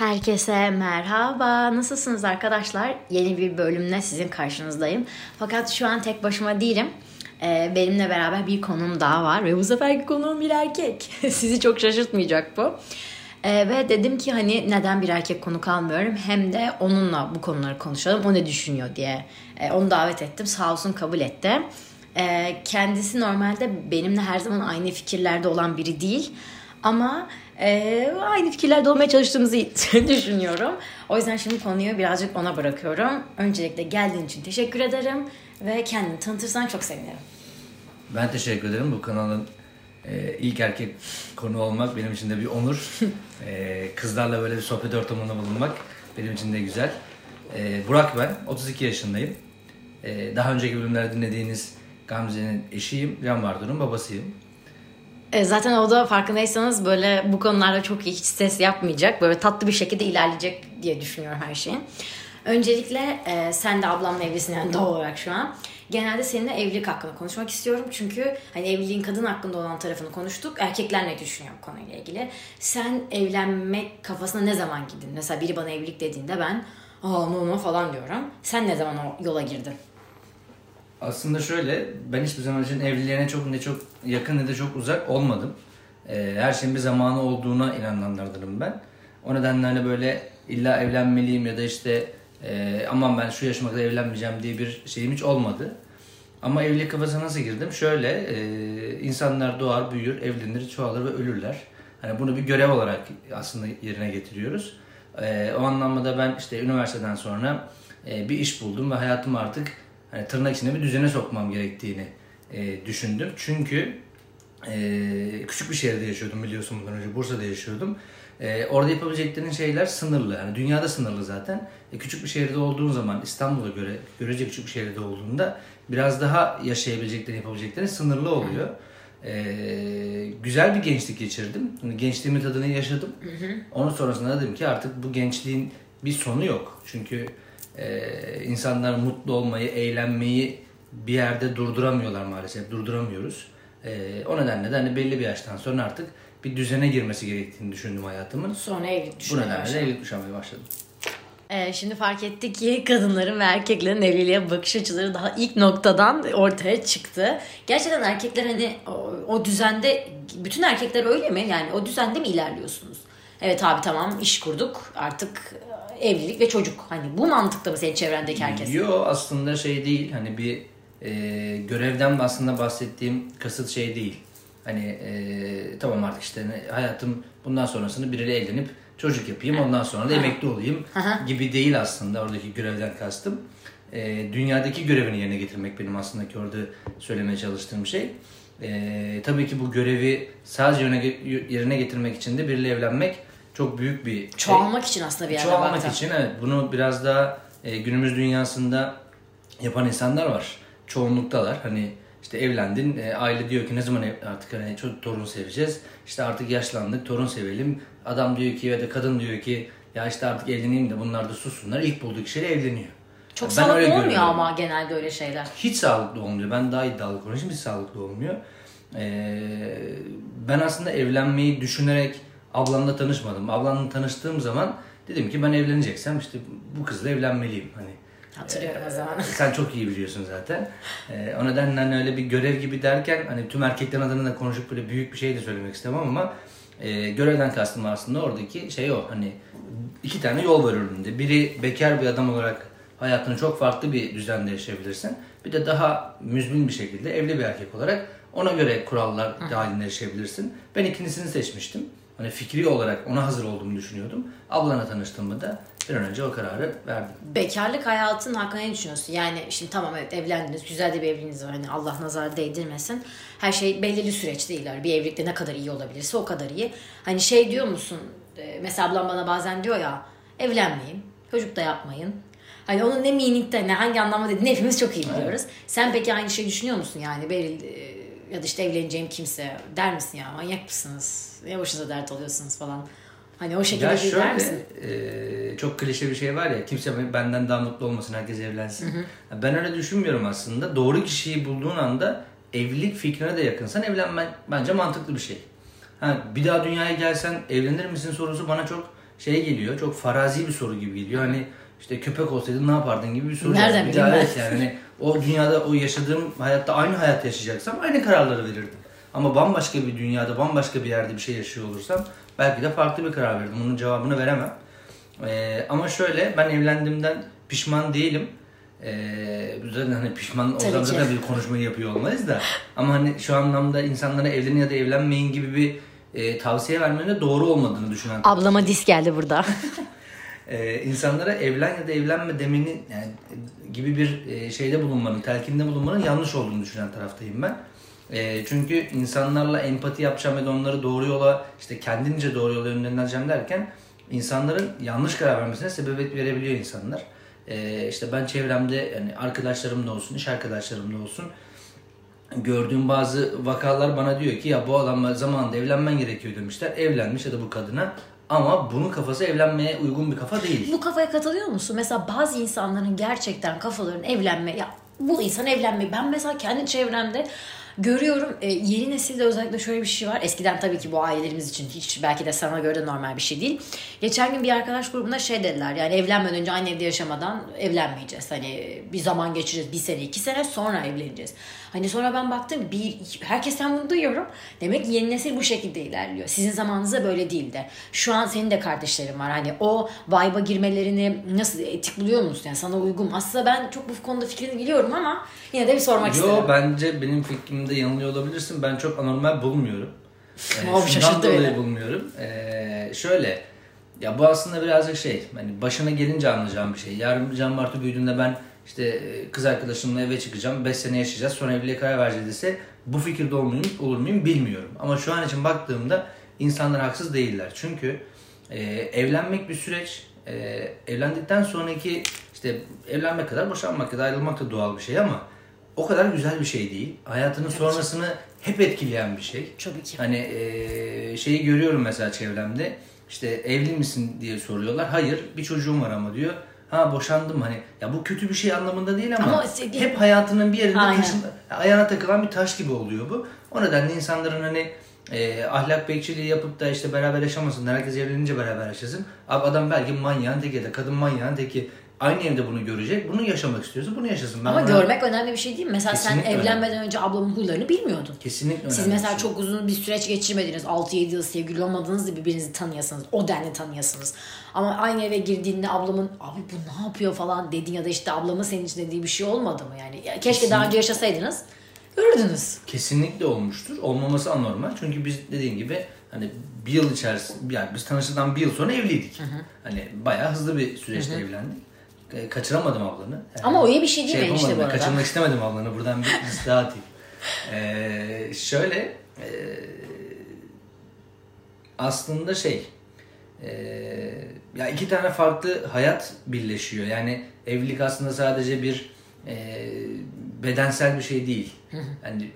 Herkese merhaba. Nasılsınız arkadaşlar? Yeni bir bölümle sizin karşınızdayım. Fakat şu an tek başıma değilim. Ee, benimle beraber bir konuğum daha var ve bu seferki konuğum bir erkek. Sizi çok şaşırtmayacak bu. Ee, ve dedim ki hani neden bir erkek konuk almıyorum hem de onunla bu konuları konuşalım. O ne düşünüyor diye. Ee, onu davet ettim. Sağ olsun kabul etti. Ee, kendisi normalde benimle her zaman aynı fikirlerde olan biri değil. Ama e, aynı fikirlerde olmaya çalıştığımızı düşünüyorum. O yüzden şimdi konuyu birazcık ona bırakıyorum. Öncelikle geldiğin için teşekkür ederim ve kendini tanıtırsan çok sevinirim. Ben teşekkür ederim. Bu kanalın e, ilk erkek konu olmak benim için de bir onur. e, kızlarla böyle bir sohbet ortamında bulunmak benim için de güzel. E, Burak ben, 32 yaşındayım. E, daha önceki bölümlerde dinlediğiniz Gamze'nin eşiyim, Can Bardur'un babasıyım. E, zaten o da farkındaysanız böyle bu konularda çok hiç stres yapmayacak. Böyle tatlı bir şekilde ilerleyecek diye düşünüyorum her şeyin. Öncelikle e, sen de ablamla evlisin yani doğal olarak şu an. Genelde seninle evlilik hakkında konuşmak istiyorum. Çünkü hani evliliğin kadın hakkında olan tarafını konuştuk. Erkekler ne düşünüyor bu konuyla ilgili? Sen evlenmek kafasına ne zaman girdin? Mesela biri bana evlilik dediğinde ben aa no no falan diyorum. Sen ne zaman o yola girdin? Aslında şöyle, ben hiçbir zaman için evliliğe ne çok ne çok yakın ne de çok uzak olmadım. Ee, her şeyin bir zamanı olduğuna inananlardanım ben. O nedenle hani böyle illa evlenmeliyim ya da işte e, aman ben şu yaşıma kadar evlenmeyeceğim diye bir şeyim hiç olmadı. Ama evlilik kafasına nasıl girdim? Şöyle, e, insanlar doğar, büyür, evlenir, çoğalır ve ölürler. Hani bunu bir görev olarak aslında yerine getiriyoruz. E, o anlamda ben işte üniversiteden sonra e, bir iş buldum ve hayatım artık hani tırnak içinde bir düzene sokmam gerektiğini e, düşündüm. Çünkü e, küçük bir şehirde yaşıyordum biliyorsun bundan önce Bursa'da yaşıyordum. E, orada yapabileceklerin şeyler sınırlı. Yani dünyada sınırlı zaten. E, küçük bir şehirde olduğun zaman İstanbul'a göre görece küçük bir şehirde olduğunda biraz daha yaşayabileceklerin yapabileceklerin sınırlı oluyor. E, güzel bir gençlik geçirdim. Yani gençliğimin tadını yaşadım. Onun sonrasında dedim ki artık bu gençliğin bir sonu yok. Çünkü e, insanlar mutlu olmayı, eğlenmeyi bir yerde durduramıyorlar maalesef. Durduramıyoruz. E, o nedenle de hani belli bir yaştan sonra artık bir düzene girmesi gerektiğini düşündüm hayatımın. Sonra evlilik Bu nedenle de evlilik düşünmeye başladım. Ee, şimdi fark ettik ki kadınların ve erkeklerin evliliğe bakış açıları daha ilk noktadan ortaya çıktı. Gerçekten erkekler hani o, o düzende bütün erkekler öyle mi? Yani o düzende mi ilerliyorsunuz? Evet abi tamam iş kurduk artık e, evlilik ve çocuk. Hani bu mantıkta mı senin çevrendeki herkes? Yo aslında şey değil hani bir e, görevden aslında bahsettiğim kasıt şey değil. Hani e, tamam artık işte ne- hayatım bundan sonrasını biriyle evlenip çocuk yapayım ondan sonra da emekli olayım gibi değil aslında oradaki görevden kastım. E, dünyadaki görevini yerine getirmek benim aslında ki orada söylemeye çalıştığım şey. E, tabii ki bu görevi sadece yerine getirmek için de biriyle evlenmek çok büyük bir şey. Çoğalmak için aslında bir yerde Çoğalmak baktım. için evet bunu biraz daha e, günümüz dünyasında yapan insanlar var. Çoğunluktalar. Hani işte evlendin, e, aile diyor ki ne zaman ev- artık hani çocuk torun seveceğiz. İşte artık yaşlandık, torun sevelim. Adam diyor ki ya da kadın diyor ki ya işte artık evleneyim de bunlar da sussunlar. İlk bulduğu kişiyle evleniyor. Çok Ben sağlıklı olmuyor görüyorum. ama genelde öyle şeyler. Hiç sağlıklı olmuyor. Ben daha iddialı konuşayım. Hiç sağlıklı olmuyor. Ee, ben aslında evlenmeyi düşünerek ablamla tanışmadım. Ablamla tanıştığım zaman dedim ki ben evleneceksem işte bu kızla evlenmeliyim. Hani Hatırlıyorum o zaman. sen çok iyi biliyorsun zaten. Ee, o nedenle hani öyle bir görev gibi derken hani tüm erkeklerin adına da konuşup böyle büyük bir şey de söylemek istemem ama e, görevden kastım aslında oradaki şey o hani iki tane yol var önünde. Biri bekar bir adam olarak hayatını çok farklı bir düzende yaşayabilirsin. Bir de daha müzmin bir şekilde evli bir erkek olarak ona göre kurallar dahilinde yaşayabilirsin. Ben ikincisini seçmiştim. Hani fikri olarak ona hazır olduğumu düşünüyordum. Ablanla tanıştığımda da bir an önce o kararı verdim. Bekarlık hayatın hakkında ne düşünüyorsun? Yani şimdi tamam evet evlendiniz, güzel de bir evliliğiniz var. Hani Allah nazar değdirmesin. Her şey belirli süreçte iler. Bir evlilikte ne kadar iyi olabilirse o kadar iyi. Hani şey diyor musun? e, Mesela ablam bana bazen diyor ya evlenmeyin, çocuk da yapmayın. Hani onun ne meaning'de ne hangi anlamda dediğini hepimiz çok iyi biliyoruz. Sen peki aynı şeyi düşünüyor musun yani? Belli, e, ya da işte evleneceğim kimse der misin ya manyak mısınız? Ne başınıza dert oluyorsunuz falan. Hani o şekilde Ya bir der misin? şöyle e, çok klişe bir şey var ya kimse benden daha mutlu olmasın herkes evlensin. Ben öyle düşünmüyorum aslında. Doğru kişiyi bulduğun anda evlilik fikrine de yakınsan evlenmen bence mantıklı bir şey. Ha, bir daha dünyaya gelsen evlenir misin sorusu bana çok şey geliyor. Çok farazi bir soru gibi geliyor. Hani işte köpek olsaydın ne yapardın gibi bir soru. Nereden Bir daha yani hani o dünyada o yaşadığım hayatta aynı hayat yaşayacaksam aynı kararları verirdim. Ama bambaşka bir dünyada, bambaşka bir yerde bir şey yaşıyor olursam belki de farklı bir karar verirdim. Bunun cevabını veremem. Ee, ama şöyle ben evlendiğimden pişman değilim. Ee, zaten hani pişman olsam zaten bir konuşmayı yapıyor olmayız da. Ama hani şu anlamda insanlara evlenin ya da evlenmeyin gibi bir e, tavsiye vermenin de doğru olmadığını düşünen Ablama dis geldi burada. ee, insanlara evlen ya da evlenme demenin yani gibi bir e, şeyde bulunmanın, telkinde bulunmanın yanlış olduğunu düşünen taraftayım ben. E, çünkü insanlarla empati yapacağım ve onları doğru yola, işte kendince doğru yola yönlendireceğim derken insanların yanlış karar vermesine sebebiyet verebiliyor insanlar. E, işte ben çevremde yani arkadaşlarım da olsun, iş arkadaşlarım da olsun gördüğüm bazı vakalar bana diyor ki ya bu adamla zamanında evlenmen gerekiyor demişler. Evlenmiş ya da bu kadına ama bunun kafası evlenmeye uygun bir kafa değil. Bu kafaya katılıyor musun? Mesela bazı insanların gerçekten kafaların evlenme ya bu insan evlenme. Ben mesela kendi çevremde görüyorum e, yeni nesilde özellikle şöyle bir şey var. Eskiden tabii ki bu ailelerimiz için hiç belki de sana göre de normal bir şey değil. Geçen gün bir arkadaş grubunda şey dediler yani evlenmeden önce aynı evde yaşamadan evlenmeyeceğiz. Hani bir zaman geçireceğiz bir sene iki sene sonra evleneceğiz. Hani sonra ben baktım bir herkesten bunu duyuyorum. Demek ki yeni nesil bu şekilde ilerliyor. Sizin zamanınızda böyle değildi. Şu an senin de kardeşlerin var. Hani o vibe'a girmelerini nasıl etik buluyor musun? Yani sana uygun? Aslında ben çok bu konuda fikrini biliyorum ama yine de bir sormak istedim. Yo bence benim fikrimde yanılıyor olabilirsin. Ben çok anormal bulmuyorum. Ee, Abi şaşırttı dolayı beni. bulmuyorum. Ee, şöyle ya bu aslında birazcık şey hani başına gelince anlayacağım bir şey. Yarın Can Bartu büyüdüğünde ben işte e, kız arkadaşımla eve çıkacağım. 5 sene yaşayacağız. Sonra evliliğe karar vereceğiz dese bu fikirde olur muyum, olur muyum bilmiyorum. Ama şu an için baktığımda insanlar haksız değiller. Çünkü e, evlenmek bir süreç. E, evlendikten sonraki işte evlenmek kadar boşanmak ya da ayrılmak da doğal bir şey ama o kadar güzel bir şey değil. Hayatının sonrasını hep etkileyen bir şey. Tabii ki. Hani e, şeyi görüyorum mesela çevremde. İşte evli misin diye soruyorlar. Hayır bir çocuğum var ama diyor. Ha boşandım hani. Ya bu kötü bir şey anlamında değil ama, Ama se- hep hayatının bir yerinde Aynen. taşın, ayağına takılan bir taş gibi oluyor bu. O nedenle insanların hani e, ahlak bekçiliği yapıp da işte beraber yaşamasınlar. Herkes evlenince beraber yaşasın. Abi adam belki manyağın teki ya da kadın manyağın teki aynı evde bunu görecek. Bunu yaşamak istiyorsa bunu yaşasın. Ben Ama ona- görmek önemli bir şey değil mi? Mesela Kesinlikle sen evlenmeden önce ablamın huylarını bilmiyordun. Kesinlikle Siz önemli mesela şey. çok uzun bir süreç geçirmediniz. 6-7 yıl sevgili olmadınız da birbirinizi tanıyasınız. O denli tanıyasınız. Ama aynı eve girdiğinde ablamın abi bu ne yapıyor falan dedin ya da işte ablamın senin için dediği bir şey olmadı mı? Yani ya keşke daha önce yaşasaydınız. Görürdünüz. Kesinlikle olmuştur. Olmaması anormal. Çünkü biz dediğim gibi hani bir yıl içerisinde yani biz tanıştıktan bir yıl sonra evliydik. Hani bayağı hızlı bir süreçte evlendik. E, Kaçıramadım ablanı. Yani Ama o iyi bir şey değil mi yapamadım işte bu arada? Kaçırmak istemedim ablanı. Buradan bir liste atayım. Ee, şöyle e, aslında şey e, ya iki tane farklı hayat birleşiyor. Yani evlilik aslında sadece bir e, bedensel bir şey değil. Yani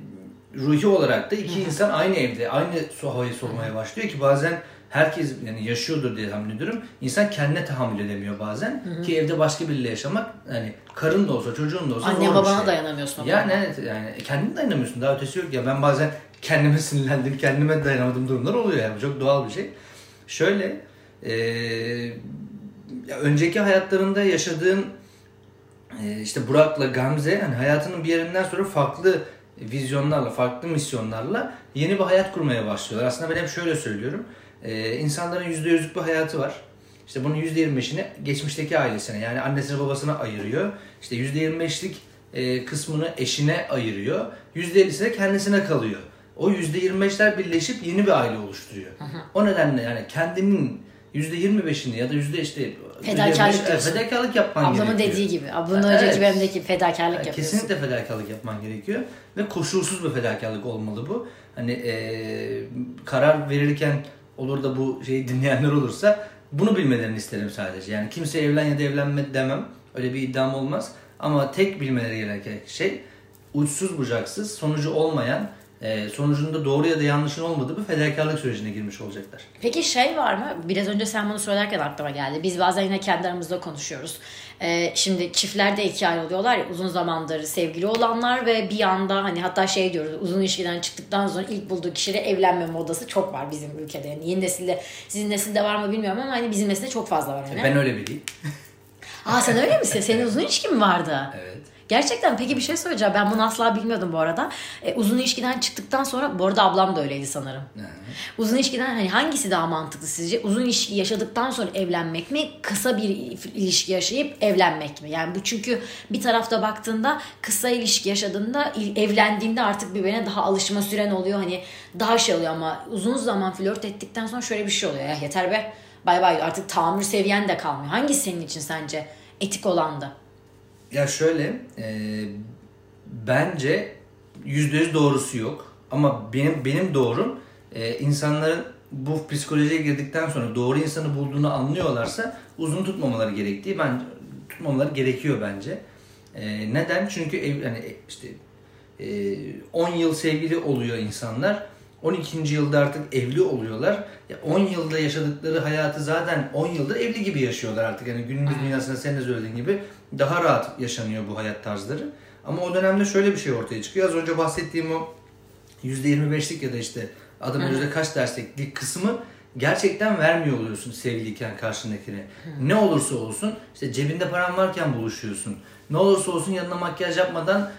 ruhi olarak da iki insan aynı evde, aynı havayı solmaya başlıyor ki bazen herkes yani yaşıyordur diye tahmin ediyorum. İnsan kendine tahammül edemiyor bazen. Ki evde başka biriyle yaşamak hani karın da olsa çocuğun da olsa Anne zor babana şey. dayanamıyorsun. Yani evet yani kendin dayanamıyorsun. Daha ötesi yok ya. Ben bazen kendime sinirlendim, kendime dayanamadığım durumlar oluyor yani. Çok doğal bir şey. Şöyle ya önceki hayatlarında yaşadığın e, işte Burak'la Gamze hani hayatının bir yerinden sonra farklı vizyonlarla, farklı misyonlarla yeni bir hayat kurmaya başlıyorlar. Aslında ben hep şöyle söylüyorum. Ee, insanların %100'lük bir hayatı var. İşte bunun %25'ini geçmişteki ailesine yani annesine babasına ayırıyor. İşte %25'lik e, kısmını eşine ayırıyor. %50'si de kendisine kalıyor. O %25'ler birleşip yeni bir aile oluşturuyor. O nedenle yani kendinin %25'ini ya da yüzde işte Fedakarlık %25 diyorsun. fedakarlık yapman Ablamın gerekiyor. dediği gibi. Ablanın Evet. önceki bölümdeki fedakarlık Yani yapıyorsun. Kesinlikle fedakarlık yapman gerekiyor ve koşulsuz bir fedakarlık olmalı bu. Hani eee, karar verirken olur da bu şeyi dinleyenler olursa bunu bilmelerini isterim sadece. Yani kimse evlen ya da evlenme demem. Öyle bir iddiam olmaz. Ama tek bilmeleri gereken şey uçsuz bucaksız sonucu olmayan e, sonucunda doğru ya da yanlışın olmadığı bir fedakarlık sürecine girmiş olacaklar. Peki şey var mı? Biraz önce sen bunu söylerken aklıma geldi. Biz bazen yine kendi aramızda konuşuyoruz. Ee, şimdi çiftlerde iki ayrılıyorlar ya uzun zamandır sevgili olanlar ve bir anda hani hatta şey diyoruz uzun ilişkiden çıktıktan sonra ilk bulduğu kişiyle evlenme modası çok var bizim ülkede. Yani yeni nesilde sizin nesilde var mı bilmiyorum ama hani bizim nesilde çok fazla var. Hani. Ben öyle biriyim. Aa sen öyle misin? Senin uzun ilişkin mi vardı? Evet. Gerçekten peki bir şey söyleyeceğim. Ben bunu asla bilmiyordum bu arada. E, uzun ilişkiden çıktıktan sonra bu arada ablam da öyleydi sanırım. Uzun ilişkiden hani hangisi daha mantıklı sizce? Uzun ilişki yaşadıktan sonra evlenmek mi? Kısa bir ilişki yaşayıp evlenmek mi? Yani bu çünkü bir tarafta baktığında kısa ilişki yaşadığında evlendiğinde artık birbirine daha alışma süren oluyor. Hani daha şey oluyor ama uzun zaman flört ettikten sonra şöyle bir şey oluyor. Ya yeter be bay bay artık tahammül seviyen de kalmıyor. Hangisi senin için sence etik olandı? Ya şöyle, e, bence yüzde yüz doğrusu yok. Ama benim benim doğrum e, insanların bu psikolojiye girdikten sonra doğru insanı bulduğunu anlıyorlarsa uzun tutmamaları gerektiği ben tutmamaları gerekiyor bence. E, neden? Çünkü ev, hani işte e, 10 yıl sevgili oluyor insanlar. 12. yılda artık evli oluyorlar. 10 yılda yaşadıkları hayatı zaten 10 yıldır evli gibi yaşıyorlar artık. Yani günümüz dünyasında sen de söylediğin gibi daha rahat yaşanıyor bu hayat tarzları. Ama o dönemde şöyle bir şey ortaya çıkıyor. Az önce bahsettiğim o %25'lik ya da işte adım yüzde kaç dersliklik kısmı gerçekten vermiyor oluyorsun sevgiliyken karşındakine. Ne olursa olsun işte cebinde paran varken buluşuyorsun. Ne olursa olsun yanına makyaj yapmadan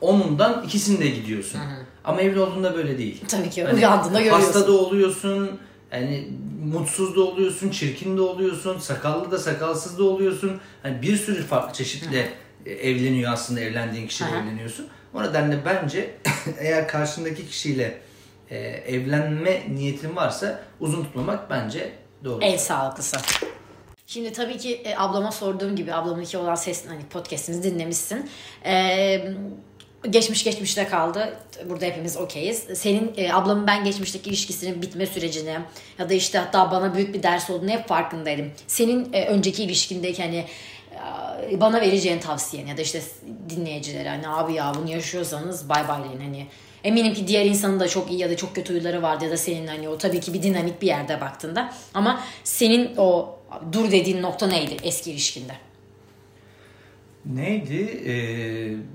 onundan ikisinde gidiyorsun. Hı hı. Ama evli olduğunda böyle değil. Tabii ki hani uyandığında görüyorsun. Hasta da oluyorsun. Yani mutsuz da oluyorsun, çirkin de oluyorsun, sakallı da sakalsız da oluyorsun. Hani bir sürü farklı çeşitle hı. evleniyor aslında evlendiğin kişiyle hı. evleniyorsun. O nedenle bence eğer karşındaki kişiyle e, evlenme niyetin varsa uzun tutmamak bence doğru. En sağlıklısı. Şimdi tabii ki e, ablama sorduğum gibi ablamın iki olan ses hani podcast'imizi dinlemişsin. Eee geçmiş geçmişte kaldı. Burada hepimiz okeyiz. Senin e, ablamın ben geçmişteki ilişkisinin bitme sürecini ya da işte hatta bana büyük bir ders olduğunu hep farkındaydım. Senin e, önceki ilişkindeki hani e, bana vereceğin tavsiyen ya da işte dinleyicilere hani abi ya bunu yaşıyorsanız bay bay deyin hani Eminim ki diğer insanın da çok iyi ya da çok kötü huyları vardı ya da senin hani o tabii ki bir dinamik bir yerde baktığında. Ama senin o dur dediğin nokta neydi eski ilişkinde? Neydi?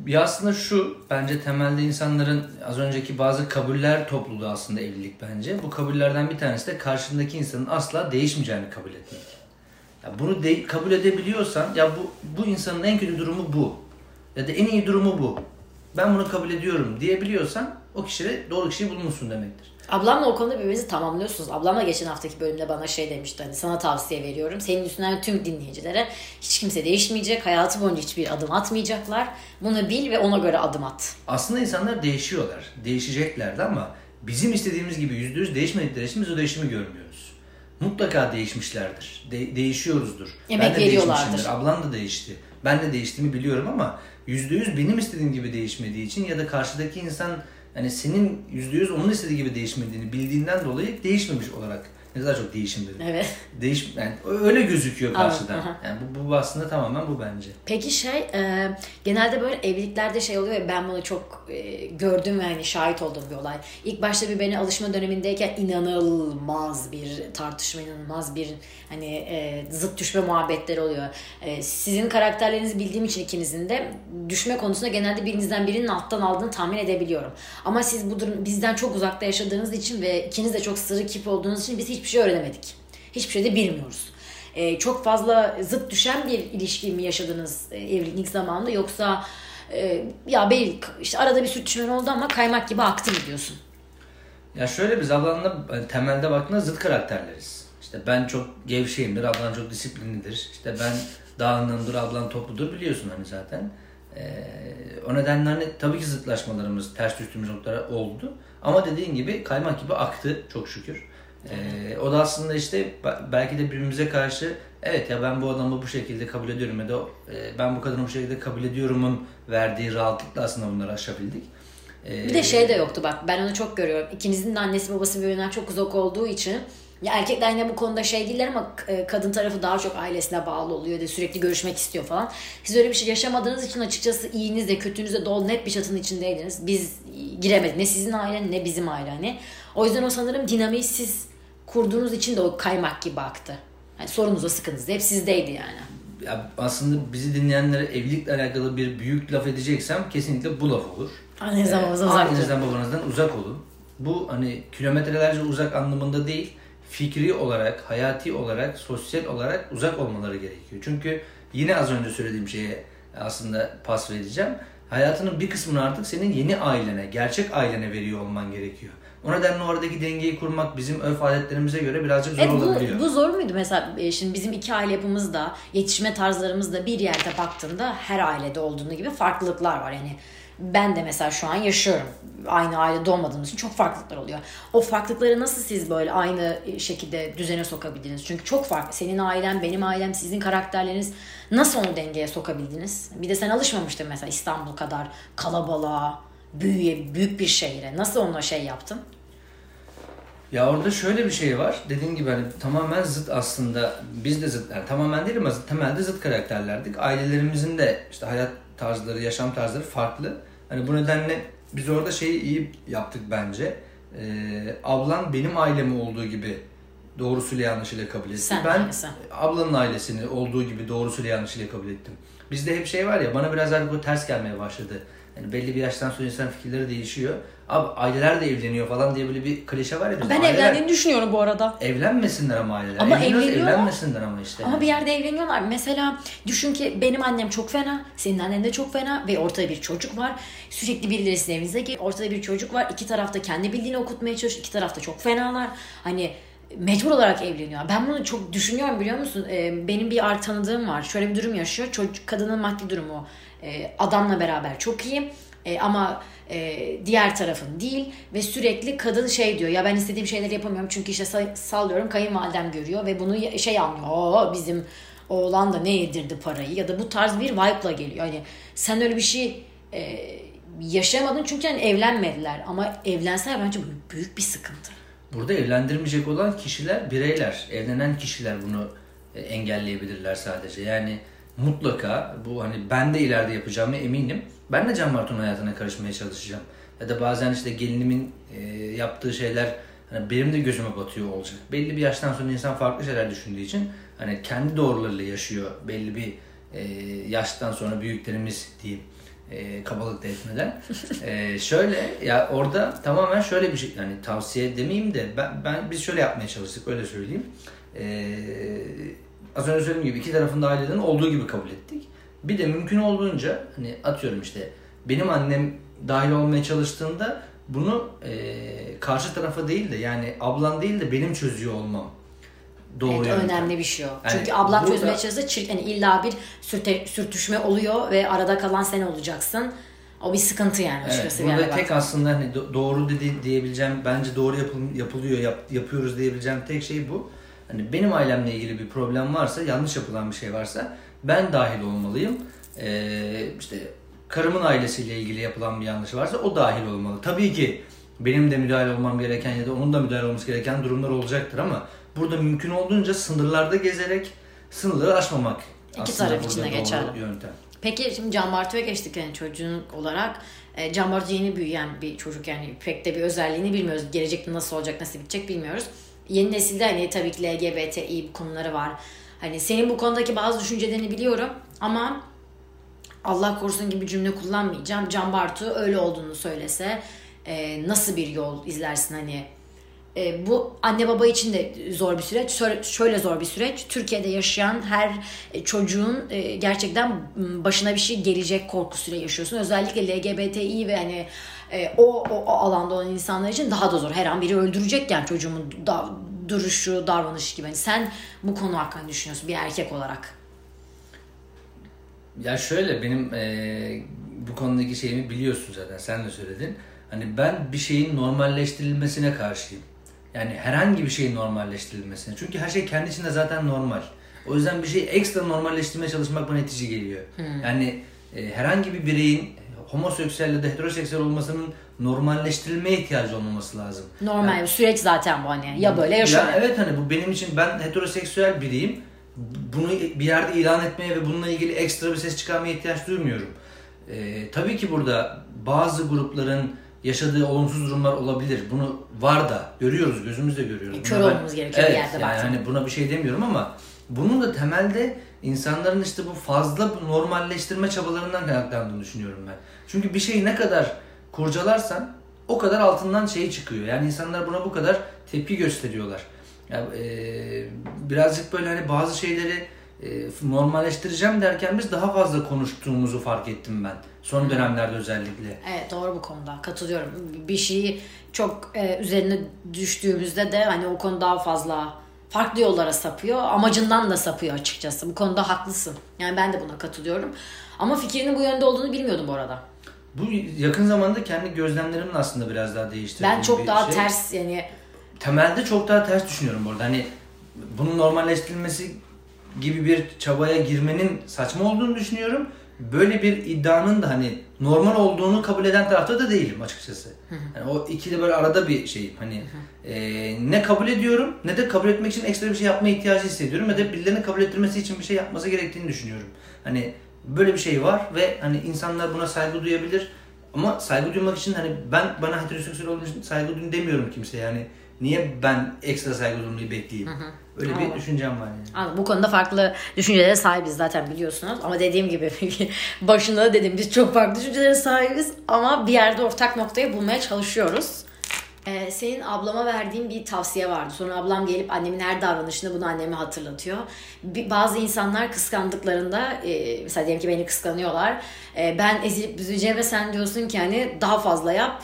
Ee, aslında şu bence temelde insanların az önceki bazı kabuller topluluğu aslında evlilik bence. Bu kabullerden bir tanesi de karşındaki insanın asla değişmeyeceğini kabul etmek. Ya bunu de, kabul edebiliyorsan ya bu bu insanın en kötü durumu bu ya da en iyi durumu bu. Ben bunu kabul ediyorum diyebiliyorsan o kişide doğru kişiyi bulmuşsun demektir. Ablamla o konuda birbirinizi tamamlıyorsunuz. Ablamla geçen haftaki bölümde bana şey demişti hani sana tavsiye veriyorum. Senin üstünden tüm dinleyicilere hiç kimse değişmeyecek. Hayatı boyunca hiçbir adım atmayacaklar. Bunu bil ve ona göre adım at. Aslında insanlar değişiyorlar. Değişeceklerdi ama bizim istediğimiz gibi yüzde yüz değişmedikleri için biz o değişimi görmüyoruz. Mutlaka değişmişlerdir. De- değişiyoruzdur. Emek ben de veriyorlardır. Ablan da değişti. Ben de değiştiğimi biliyorum ama yüzde yüz benim istediğim gibi değişmediği için ya da karşıdaki insan hani senin yüzde yüz onun istediği gibi değişmediğini bildiğinden dolayı değişmemiş olarak ne kadar çok değişim dedim. Evet. Değiş, yani öyle gözüküyor karşıdan. Aha. Yani bu, bu aslında tamamen bu bence. Peki şey e, genelde böyle evliliklerde şey oluyor ya ben bunu çok e, gördüm ve hani şahit olduğum bir olay. İlk başta bir beni alışma dönemindeyken inanılmaz bir tartışma, inanılmaz bir hani e, zıt düşme muhabbetleri oluyor. E, sizin karakterlerinizi bildiğim için ikinizin de düşme konusunda genelde birinizden birinin alttan aldığını tahmin edebiliyorum. Ama siz bu durum bizden çok uzakta yaşadığınız için ve ikiniz de çok sırrı kip olduğunuz için biz hiç hiçbir şey öğrenemedik. Hiçbir şey de bilmiyoruz. Ee, çok fazla zıt düşen bir ilişki mi yaşadınız e, evlilik zamanında yoksa e, ya belki işte arada bir sürtüşmen oldu ama kaymak gibi aktı mı diyorsun? Ya şöyle biz ablanla hani temelde baktığında zıt karakterleriz. İşte ben çok gevşeyimdir, ablan çok disiplinlidir. İşte ben dağınığımdır, ablan topludur biliyorsun hani zaten. Ee, o nedenle hani tabii ki zıtlaşmalarımız, ters düştüğümüz noktalar oldu. Ama dediğin gibi kaymak gibi aktı çok şükür. Ee, o da aslında işte belki de birbirimize karşı evet ya ben bu adamı bu şekilde kabul ediyorum ya da e, ben bu kadını bu şekilde kabul ediyorumun verdiği rahatlıkla aslında bunları aşabildik. Ee, bir de şey de yoktu bak ben onu çok görüyorum. İkinizin de annesi babası birbirinden çok uzak olduğu için ya erkekler yine bu konuda şey değiller ama e, kadın tarafı daha çok ailesine bağlı oluyor da sürekli görüşmek istiyor falan. Siz öyle bir şey yaşamadığınız için açıkçası iyiniz de kötünüz de dolu net bir çatının içindeydiniz. Biz giremedi. Ne sizin aile ne bizim aile hani. O yüzden o sanırım dinamiği siz kurduğunuz için de o kaymak gibi aktı. Yani sorunuz o sıkıntınız da hep sizdeydi yani. Ya aslında bizi dinleyenlere evlilikle alakalı bir büyük laf edeceksem kesinlikle bu laf olur. Annenizden Ee, babanızdan uzak durun. Annenizden babanızdan uzak olun. Bu hani kilometrelerce uzak anlamında değil, fikri olarak, hayati olarak, sosyal olarak uzak olmaları gerekiyor. Çünkü yine az önce söylediğim şeye aslında pas vereceğim. Hayatının bir kısmını artık senin yeni ailene, gerçek ailene veriyor olman gerekiyor. O nedenle oradaki dengeyi kurmak bizim örf adetlerimize göre birazcık zor Evet olabiliyor. bu, bu zor muydu mesela e, şimdi bizim iki aile yapımızda yetişme tarzlarımızda bir yerde baktığında her ailede olduğunu gibi farklılıklar var yani ben de mesela şu an yaşıyorum aynı ailede olmadığımız için çok farklılıklar oluyor. O farklılıkları nasıl siz böyle aynı şekilde düzene sokabildiniz? Çünkü çok farklı. Senin ailen, benim ailem, sizin karakterleriniz nasıl onu dengeye sokabildiniz? Bir de sen alışmamıştın mesela İstanbul kadar kalabalığa, büyüye, büyük bir şehre. Nasıl onunla şey yaptın? Ya orada şöyle bir şey var. Dediğim gibi hani tamamen zıt aslında. Biz de zıt, yani tamamen değil ama zıt- temelde zıt karakterlerdik. Ailelerimizin de işte hayat tarzları, yaşam tarzları farklı. Hani bu nedenle biz orada şeyi iyi yaptık bence. Ee, ablan benim ailemi olduğu gibi doğrusuyla yanlışıyla kabul etti. Sen ben aynısı. ablanın ailesini olduğu gibi doğrusuyla yanlışıyla kabul ettim. Bizde hep şey var ya bana biraz artık bu ters gelmeye başladı. Yani belli bir yaştan sonra insan fikirleri değişiyor. Abi aileler de evleniyor falan diye böyle bir klişe var ya. Ben Aileler- evlendiğini düşünüyorum bu arada. Evlenmesinler ama aileler. Ama evleniyorlar. Evlenmesinler ama işte. Ama yani. bir yerde evleniyorlar. Mesela düşün ki benim annem çok fena, senin annen de çok fena ve ortada bir çocuk var. Sürekli birileri sizin evinize geliyor. Ortada bir çocuk var. İki tarafta kendi bildiğini okutmaya çalışıyor. İki tarafta çok fenalar. Hani mecbur olarak evleniyor. Ben bunu çok düşünüyorum biliyor musun? Ee, benim bir art tanıdığım var. Şöyle bir durum yaşıyor. Çocuk kadının maddi durumu e, adamla beraber çok iyi. E, ama e, diğer tarafın değil ve sürekli kadın şey diyor ya ben istediğim şeyleri yapamıyorum çünkü işte sa- sallıyorum kayınvalidem görüyor ve bunu şey anlıyor o bizim oğlan da ne yedirdi parayı ya da bu tarz bir vibe'la geliyor. Yani sen öyle bir şey e, yaşamadın çünkü hani evlenmediler ama evlenseler bence büyük bir sıkıntı. Burada evlendirmeyecek olan kişiler bireyler. Evlenen kişiler bunu e, engelleyebilirler sadece. Yani mutlaka bu hani ben de ileride yapacağımı eminim. Ben de Can Bartu'nun hayatına karışmaya çalışacağım. Ya da bazen işte gelinimin e, yaptığı şeyler hani benim de gözüme batıyor olacak. Belli bir yaştan sonra insan farklı şeyler düşündüğü için hani kendi doğrularıyla yaşıyor. Belli bir e, yaştan sonra büyüklerimiz diyeyim e, kabalık da etmeden. E, şöyle ya orada tamamen şöyle bir şey yani tavsiye demeyeyim de ben, ben biz şöyle yapmaya çalıştık öyle söyleyeyim. E, az önce söylediğim gibi iki tarafında aileden olduğu gibi kabul ettik. Bir de mümkün olduğunca hani atıyorum işte benim annem dahil olmaya çalıştığında bunu e, karşı tarafa değil de yani ablan değil de benim çözüyor olmam. Doğru Evet, yöntem. önemli bir şey o. Yani Çünkü ablan burada- çözmeye çalışsa çir- yani illa bir sürte, sürtüşme oluyor ve arada kalan sen olacaksın. O bir sıkıntı yani Evet, bir burada yerde tek bak. aslında hani do- doğru dedi diyebileceğim, bence doğru yapıl- yapılıyor, yap- yapıyoruz diyebileceğim tek şey bu. Hani benim ailemle ilgili bir problem varsa, yanlış yapılan bir şey varsa ben dahil olmalıyım. Ee, işte karımın ailesiyle ilgili yapılan bir yanlış varsa o dahil olmalı. Tabii ki benim de müdahale olmam gereken ya da onun da müdahale olması gereken durumlar olacaktır ama burada mümkün olduğunca sınırlarda gezerek sınırları aşmamak İki taraf için de geçerli. yöntem. Peki şimdi Can Bartu'ya geçtik yani çocuğun olarak. E, Can Bartu yeni büyüyen bir çocuk yani pek de bir özelliğini bilmiyoruz. Gelecekte nasıl olacak, nasıl bitecek bilmiyoruz. Yeni nesilde hani tabii ki LGBTİ konuları var. Hani senin bu konudaki bazı düşüncelerini biliyorum ama Allah korusun gibi cümle kullanmayacağım. Can Bartu öyle olduğunu söylese e, nasıl bir yol izlersin hani e, bu anne baba için de zor bir süreç. Şöyle- Şöyle zor bir süreç. Türkiye'de yaşayan her e, çocuğun e, gerçekten başına bir şey gelecek korkusuyla yaşıyorsun. Özellikle LGBTİ ve hani e, o, o, o alanda olan insanlar için daha da zor. Her an biri öldürecek yani çocuğumun da, duruşu, davranışı gibi. Hani sen bu konu hakkında düşünüyorsun bir erkek olarak? Ya şöyle benim eee, bu konudaki şeyimi biliyorsun zaten sen de söyledin. Hani ben bir şeyin normalleştirilmesine karşıyım. Yani herhangi bir şeyin normalleştirilmesine. Çünkü her şey kendi içinde zaten normal. O yüzden bir şeyi ekstra normalleştirmeye çalışmak bana itici geliyor. Yani e, herhangi bir bireyin homoseksüel ya da heteroseksüel olmasının normalleştirilmeye ihtiyacı olmaması lazım. Normal bir süreç zaten bu hani. Ya böyle ya şöyle. Ya evet hani bu benim için ben heteroseksüel biriyim. Bunu bir yerde ilan etmeye ve bununla ilgili ekstra bir ses çıkarmaya ihtiyaç duymuyorum. Ee, tabii ki burada bazı grupların yaşadığı olumsuz durumlar olabilir. Bunu var da görüyoruz, gözümüzle görüyoruz. Kör Buna ben- olmamız gerekiyor bir evet, yerde yani baktığında. hani buna bir şey demiyorum ama bunun da temelde insanların işte bu fazla normalleştirme çabalarından kaynaklandığını düşünüyorum ben. Çünkü bir şeyi ne kadar kurcalarsan o kadar altından şey çıkıyor. Yani insanlar buna bu kadar tepki gösteriyorlar. Ya, e, birazcık böyle hani bazı şeyleri e, normalleştireceğim derken biz daha fazla konuştuğumuzu fark ettim ben. Son dönemlerde özellikle. Evet doğru bu konuda katılıyorum. Bir şeyi çok e, üzerine düştüğümüzde de hani o konu daha fazla farklı yollara sapıyor. Amacından da sapıyor açıkçası. Bu konuda haklısın. Yani ben de buna katılıyorum. Ama fikrinin bu yönde olduğunu bilmiyordum bu arada. Bu yakın zamanda kendi gözlemlerimin aslında biraz daha değiştirdiğim Ben çok daha şey. ters yani temelde çok daha ters düşünüyorum burada. Hani bunun normalleştirilmesi gibi bir çabaya girmenin saçma olduğunu düşünüyorum. Böyle bir iddianın da hani normal olduğunu kabul eden tarafta da değilim açıkçası. Yani o ikili böyle arada bir şeyim. Hani e, ne kabul ediyorum ne de kabul etmek için ekstra bir şey yapma ihtiyacı hissediyorum ve de birilerinin kabul ettirmesi için bir şey yapması gerektiğini düşünüyorum. Hani böyle bir şey var ve hani insanlar buna saygı duyabilir. Ama saygı duymak için hani ben bana heteroseksüel olduğum için saygı duyun demiyorum kimseye yani. Niye ben ekstra saygı duymayı bekleyeyim? Öyle bir Anladım. düşüncem var yani. Anladım. Bu konuda farklı düşüncelere sahibiz zaten biliyorsunuz. Ama dediğim gibi başında da dedim biz çok farklı düşüncelere sahibiz. Ama bir yerde ortak noktayı bulmaya çalışıyoruz. Ee, senin ablama verdiğin bir tavsiye vardı. Sonra ablam gelip annemin her davranışını bunu anneme hatırlatıyor. Bir, bazı insanlar kıskandıklarında e, mesela diyelim ki beni kıskanıyorlar. E, ben ezilip büzüleceğim ve sen diyorsun ki hani daha fazla yap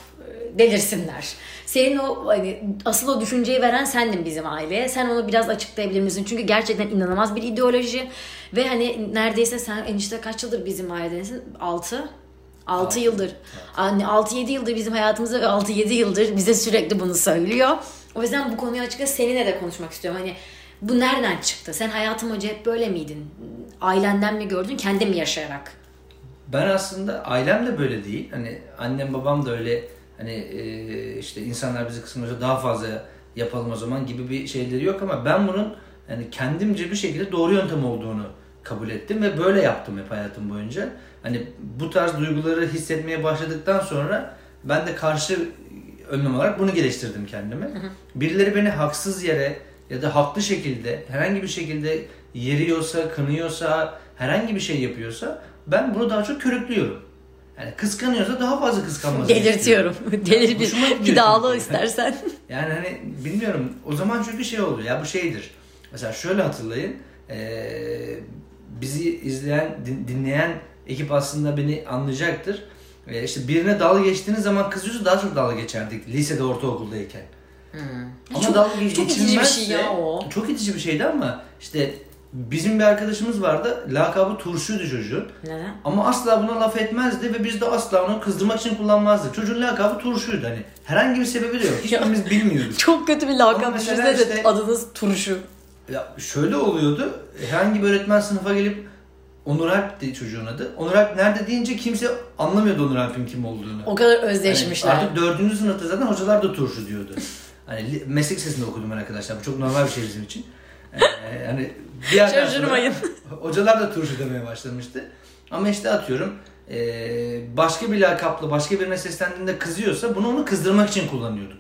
delirsinler. Senin o hani asıl o düşünceyi veren sendin bizim aileye. Sen onu biraz açıklayabilir misin? Çünkü gerçekten inanılmaz bir ideoloji ve hani neredeyse sen enişte kaç yıldır bizim ailedensin? 6 6 Altı. yıldır. Hani 6-7 yıldır bizim hayatımızda ve 6-7 yıldır bize sürekli bunu söylüyor. O yüzden bu konuyu açıkçası seninle de konuşmak istiyorum. Hani bu nereden çıktı? Sen hayatım boyunca hep böyle miydin? Ailenden mi gördün, kendin mi yaşayarak? Ben aslında ailem de böyle değil. Hani annem babam da öyle hani e, işte insanlar bizi kıskanıyorsa daha fazla yapalım o zaman gibi bir şeyleri yok ama ben bunun yani kendimce bir şekilde doğru yöntem olduğunu kabul ettim ve böyle yaptım hep hayatım boyunca. Hani bu tarz duyguları hissetmeye başladıktan sonra ben de karşı önlem olarak bunu geliştirdim kendime. Birileri beni haksız yere ya da haklı şekilde herhangi bir şekilde yeriyorsa, kınıyorsa, herhangi bir şey yapıyorsa ben bunu daha çok körüklüyorum. Yani kıskanıyorsa daha fazla kıskanmasını Delirtiyorum. Delir bir, bir dağla istersen. Yani hani bilmiyorum o zaman çünkü şey oldu ya bu şeydir. Mesela şöyle hatırlayın eee, bizi izleyen din- dinleyen ekip aslında beni anlayacaktır. Eee işte birine dalga geçtiğiniz zaman kızıyorsa daha çok dalga geçerdik lisede ortaokuldayken. Ama Çok- dalga çok itici bir şey geçilmezse- ya o. Çok itici bir şeydi ama işte bizim bir arkadaşımız vardı lakabı turşuydu çocuğun. Neden? Ama asla buna laf etmezdi ve biz de asla onu kızdırmak için kullanmazdık. Çocuğun lakabı turşuydu hani. Herhangi bir sebebi de yok. Hiçbirimiz bilmiyorduk. Çok kötü bir lakap. Düşünsene işte- adınız turşu. Ya şöyle oluyordu. Herhangi bir öğretmen sınıfa gelip Onur Alp'ti çocuğun adı. Onur Alp nerede deyince kimse anlamıyordu Onur Alp'in kim olduğunu. O kadar Hani özleşmişler. artık dördüncü sınıfta zaten hocalar da turşu diyordu. Hani meslek lisesinde okudum ben arkadaşlar. Bu çok normal bir şey bizim için. Ee, hani bir yerden sonra hocalar da turşu demeye başlamıştı. Ama işte atıyorum ee, başka bir lakapla başka birine seslendiğinde kızıyorsa bunu onu kızdırmak için kullanıyorduk.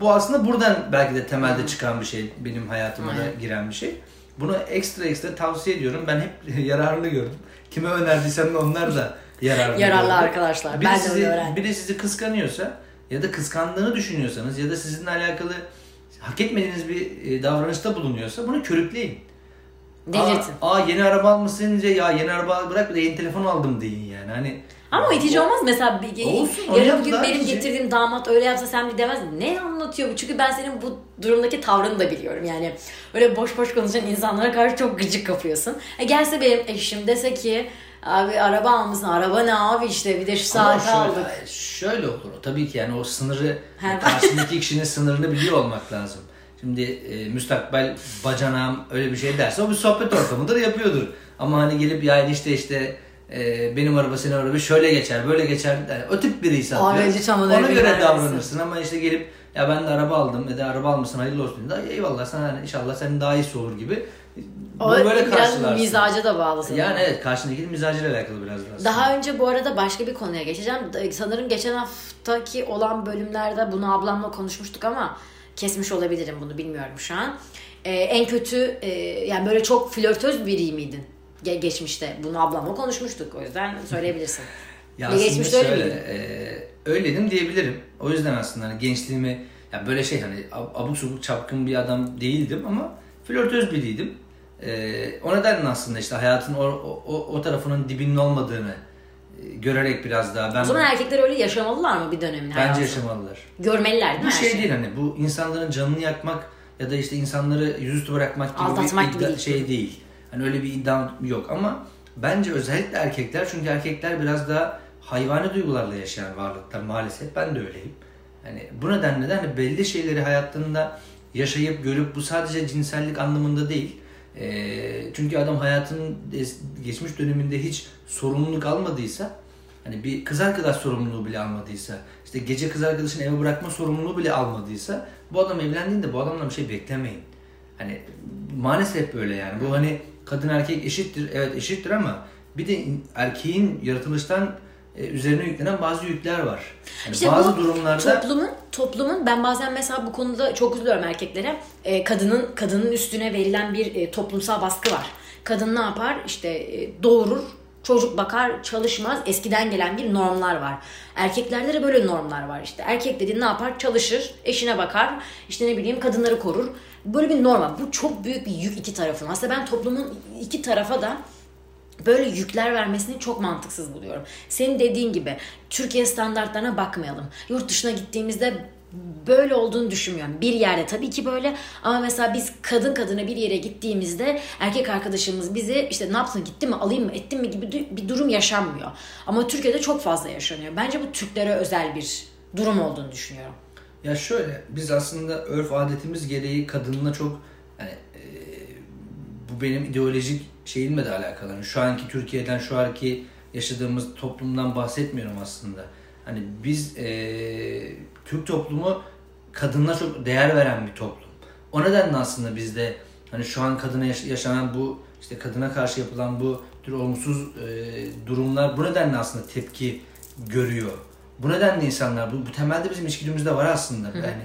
Bu aslında buradan belki de temelde çıkan bir şey. Benim hayatıma da giren bir şey. Bunu ekstra ekstra tavsiye ediyorum. Ben hep yararını gördüm. Kime önerdiysem de onlar da yararlı. Yararlı gördü. arkadaşlar. Biri Ben de sizi, öyle öğrendim. biri sizi kıskanıyorsa ya da kıskandığını düşünüyorsanız ya da sizinle alakalı hak etmediğiniz bir e, davranışta bulunuyorsa bunu körükleyin. Delirtin. Aa, aa, yeni araba almışsın deyince ya yeni araba bırak de yeni telefon aldım deyin yani. Hani Ama o itici olmaz mesela bir, Olsun, yarın yap bir gün daha benim itici. getirdiğim damat öyle yapsa sen bir demez ne anlatıyor bu çünkü ben senin bu durumdaki tavrını da biliyorum yani öyle boş boş konuşan insanlara karşı çok gıcık kapıyorsun. E gelse benim eşim dese ki abi araba almışsın araba ne abi işte bir de şu şöyle, aldık. şöyle olur o. Tabii ki yani o sınırı, He. karşındaki kişinin sınırını biliyor olmak lazım. Şimdi e, müstakbel bacanağım öyle bir şey derse o bir sohbet ortamıdır yapıyordur. Ama hani gelip ya işte işte e, benim araba senin araba şöyle geçer böyle geçer yani o tip biriyse ona göre davranırsın ama işte gelip ya ben de araba aldım ya da araba almışsın hayırlı olsun da eyvallah sana hani inşallah senin daha iyisi olur gibi O Bunu böyle biraz karşılarsın. mizaca da bağlı sanırım. Yani evet karşındakinin mizacıyla alakalı biraz da aslında. Daha önce bu arada başka bir konuya geçeceğim. Sanırım geçen haftaki olan bölümlerde bunu ablamla konuşmuştuk ama kesmiş olabilirim bunu bilmiyorum şu an. Ee, en kötü e, yani böyle çok flörtöz biri miydin? Ge- geçmişte bunu ablamla konuşmuştuk o yüzden söyleyebilirsin. Ya Ve aslında geçmişte öyle şöyle, miydin? e, öyleydim diyebilirim. O yüzden aslında hani gençliğimi ya böyle şey hani ab- abuk subuk çapkın bir adam değildim ama flörtöz biriydim. E, o nedenle aslında işte hayatın o, o, o tarafının dibinin olmadığını e, görerek biraz daha ben O zaman erkekler öyle yaşamalılar mı bir dönemin bence hayatını? yaşamalılar. Görmeliler değil mi Bir şey değil hani bu insanların canını yakmak ya da işte insanları yüzüstü bırakmak gibi Aldatmak bir gibi iddia- değil. şey değil. Hani öyle bir iddia yok ama bence özellikle erkekler çünkü erkekler biraz daha hayvani duygularla yaşayan varlıklar maalesef ben de öyleyim. Hani bu nedenle de hani belli şeyleri hayatında yaşayıp görüp bu sadece cinsellik anlamında değil. Ee, çünkü adam hayatının geçmiş döneminde hiç sorumluluk almadıysa hani bir kız arkadaş sorumluluğu bile almadıysa işte gece kız arkadaşını eve bırakma sorumluluğu bile almadıysa bu adam evlendiğinde bu adamdan bir şey beklemeyin. Hani maalesef böyle yani. Bu hani kadın erkek eşittir. Evet eşittir ama bir de in- erkeğin yaratılıştan e, üzerine yüklenen bazı yükler var. Yani İşte bazı durumlarda toplumun toplumun ben bazen mesela bu konuda çok üzülüyorum erkeklere. Ee, kadının kadının üstüne verilen bir e, toplumsal baskı var. Kadın ne yapar? İşte e, doğurur, çocuk bakar, çalışmaz. Eskiden gelen bir normlar var. Erkeklerde de böyle normlar var işte. Erkek dediğin ne yapar? Çalışır, eşine bakar. işte ne bileyim kadınları korur. Böyle bir norm var. Bu çok büyük bir yük iki tarafın. Aslında ben toplumun iki tarafa da böyle yükler vermesini çok mantıksız buluyorum. Senin dediğin gibi Türkiye standartlarına bakmayalım. Yurt dışına gittiğimizde böyle olduğunu düşünmüyorum. Bir yerde tabii ki böyle ama mesela biz kadın kadına bir yere gittiğimizde erkek arkadaşımız bizi işte ne yaptın gitti mi alayım mı ettin mi gibi bir durum yaşanmıyor. Ama Türkiye'de çok fazla yaşanıyor. Bence bu Türklere özel bir durum olduğunu düşünüyorum. Ya şöyle, biz aslında örf adetimiz gereği kadınla çok yani e, bu benim ideolojik şeyimle de alakalı. Yani şu anki Türkiye'den, şu anki yaşadığımız toplumdan bahsetmiyorum aslında. Hani biz e, Türk toplumu kadınlara çok değer veren bir toplum. O nedenle aslında bizde hani şu an kadına yaş- yaşanan bu işte kadına karşı yapılan bu tür olumsuz e, durumlar bu nedenle aslında tepki görüyor. Bu nedenle insanlar bu, bu temelde bizim içgüdümüzde var aslında. Yani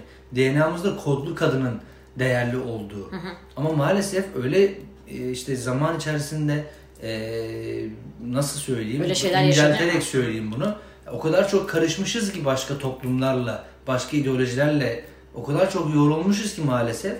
DNA'mızda kodlu kadının değerli olduğu. Ama maalesef öyle e, işte zaman içerisinde e, nasıl söyleyeyim? Böyle şeyler İncelterek söyleyeyim bunu. O kadar çok karışmışız ki başka toplumlarla, başka ideolojilerle o kadar çok yorulmuşuz ki maalesef.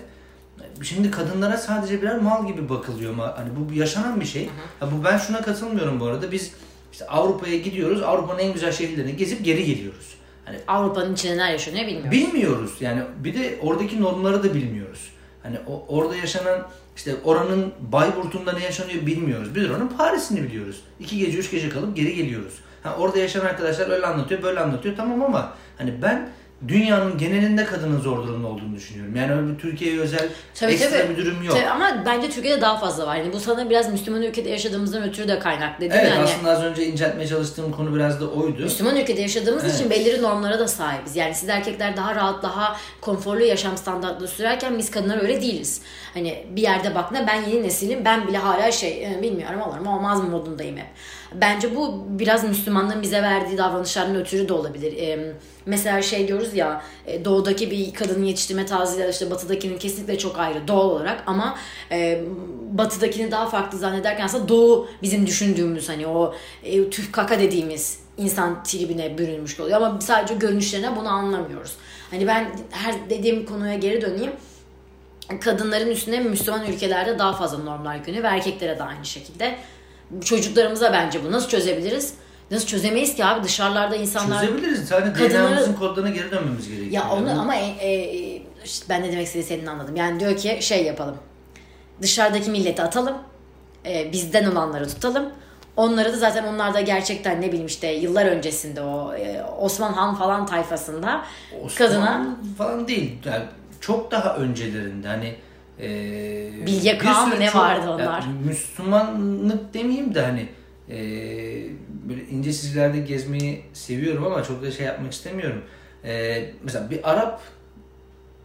Şimdi kadınlara sadece birer mal gibi bakılıyor. Hani bu yaşanan bir şey. Ha, bu ben şuna katılmıyorum bu arada. Biz işte Avrupa'ya gidiyoruz. Avrupa'nın en güzel şehirlerine gezip geri geliyoruz. Hani Avrupa'nın içinde neler yaşanıyor bilmiyorum. bilmiyoruz. Yani bir de oradaki normları da bilmiyoruz. Hani o, orada yaşanan işte oranın Bayburt'unda ne yaşanıyor bilmiyoruz. Biz oranın Paris'ini biliyoruz. İki gece, üç gece kalıp geri geliyoruz. Ha, orada yaşayan arkadaşlar öyle anlatıyor, böyle anlatıyor. Tamam ama hani ben dünyanın genelinde kadının zor durumda olduğunu düşünüyorum. Yani öyle bir Türkiye'ye özel Tabii, ekstra tabii. bir durum yok. Tabii ama bence Türkiye'de daha fazla var. Yani bu sana biraz Müslüman ülkede yaşadığımızdan ötürü de kaynaklı Evet mi? Hani aslında az önce inceltmeye çalıştığım konu biraz da oydu. Müslüman ülkede yaşadığımız Evet. için belirli normlara da sahibiz. Yani siz erkekler daha rahat, daha konforlu yaşam standartları sürerken biz kadınlar öyle değiliz. Hani bir yerde bak ne ben yeni nesilim ben bile hala şey e, bilmiyorum olur mu olmaz mı modundayım hep. Bence bu biraz Müslümanlığın bize verdiği davranışlardan ötürü de olabilir. E, mesela şey diyoruz ya e, doğudaki bir kadının yetiştirme tarzıyla işte batıdakinin kesinlikle çok ayrı doğal olarak ama e, batıdakini daha farklı zannederken aslında doğu bizim düşündüğümüz hani o e, tüh kaka dediğimiz insan tribine bürünmüş oluyor ama sadece görünüşlerine bunu anlamıyoruz. Hani ben her dediğim konuya geri döneyim. Kadınların üstüne Müslüman ülkelerde daha fazla normlar yükleniyor ve erkeklere de aynı şekilde. Çocuklarımıza bence bu nasıl çözebiliriz? Nasıl çözemeyiz ki abi dışarılarda insanlar... Çözebiliriz. Sadece Kadınları- DNA'mızın kodlarına geri dönmemiz gerekiyor. Ya onu Yani. ama e, e, işte ben ne demek istediğini senin anladım. Yani diyor ki şey yapalım. Dışarıdaki milleti atalım. e, bizden olanları tutalım. Onları da zaten onlar da gerçekten ne bileyim işte yıllar öncesinde o e, Osman Han falan tayfasında Osmanlı kadına falan değil. Yani çok daha öncelerinde hani e, Bilge Kağan mı ne çok- vardı onlar? yani Müslümanlık demeyeyim de hani e, böyle ince çizgilerde gezmeyi seviyorum ama çok da şey yapmak istemiyorum. E, mesela bir Arap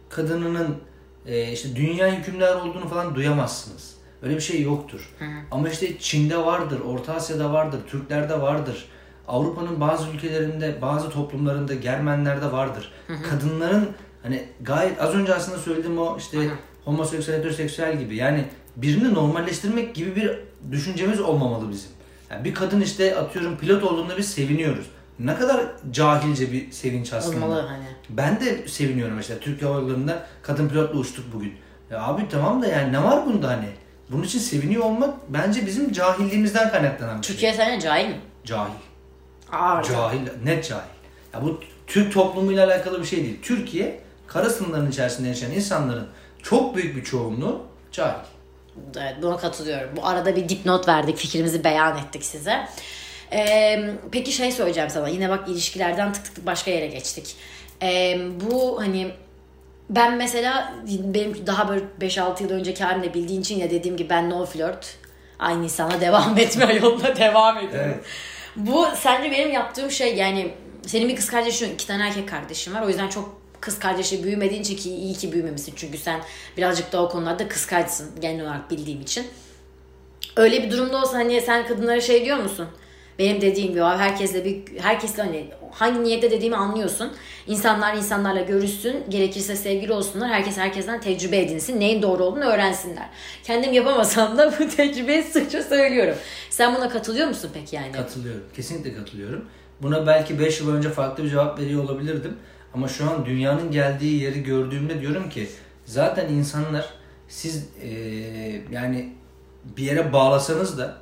kadınının e, işte dünya hükümdar olduğunu falan duyamazsınız. Öyle bir şey yoktur. Ama işte Çin'de vardır, Orta Asya'da vardır, Türklerde vardır. Avrupa'nın bazı ülkelerinde, bazı toplumlarında, Germenlerde vardır. Kadınların hani gayet az önce aslında söylediğim o işte homoseksüel, heteroseksüel gibi yani birini normalleştirmek gibi bir düşüncemiz olmamalı bizim. Yani bir kadın işte atıyorum pilot olduğunda biz seviniyoruz. Ne kadar cahilce bir sevinç aslında. Olmalı hani. Ben de seviniyorum mesela Türk Hava Yolları'nda kadın pilotla uçtuk bugün. Ya abi tamam da yani ne var bunda hani? Bunun için seviniyor olmak bence bizim cahilliğimizden kaynaklanan bir şey. Türkiye sence cahil mi? Cahil. Ağır. Cahil, net cahil. Ya bu Türk toplumuyla alakalı bir şey değil. Türkiye kara sınırların içerisinde yaşayan insanların çok büyük bir çoğunluğu cahil. Evet buna katılıyorum. Bu arada bir dipnot verdik. Fikrimizi beyan ettik size. Ee, peki şey söyleyeceğim sana. Yine bak ilişkilerden tık tık tık başka yere geçtik. Ee, bu hani ben mesela benim daha böyle 5-6 yıl önceki halimle bildiğin için ya dediğim gibi ben no flirt. Aynı insana devam etme yoluna devam ediyorum. Evet. Bu sence benim yaptığım şey yani senin bir kız kardeşin iki tane erkek kardeşin var. O yüzden çok kız kardeşi büyümediğin için ki iyi ki büyümemişsin. Çünkü sen birazcık da o konularda kıskançsın genel olarak bildiğim için. Öyle bir durumda olsa hani sen kadınlara şey diyor musun? Benim dediğim gibi herkesle bir herkesle hani hangi niyette dediğimi anlıyorsun. İnsanlar insanlarla görüşsün, gerekirse sevgili olsunlar. Herkes herkesten tecrübe edinsin. Neyin doğru olduğunu öğrensinler. Kendim yapamasam da bu tecrübeyi sıkça söylüyorum. Sen buna katılıyor musun peki yani? Katılıyorum. Kesinlikle katılıyorum. Buna belki 5 yıl önce farklı bir cevap veriyor olabilirdim. Ama şu an dünyanın geldiği yeri gördüğümde diyorum ki zaten insanlar siz eee, yani bir yere bağlasanız da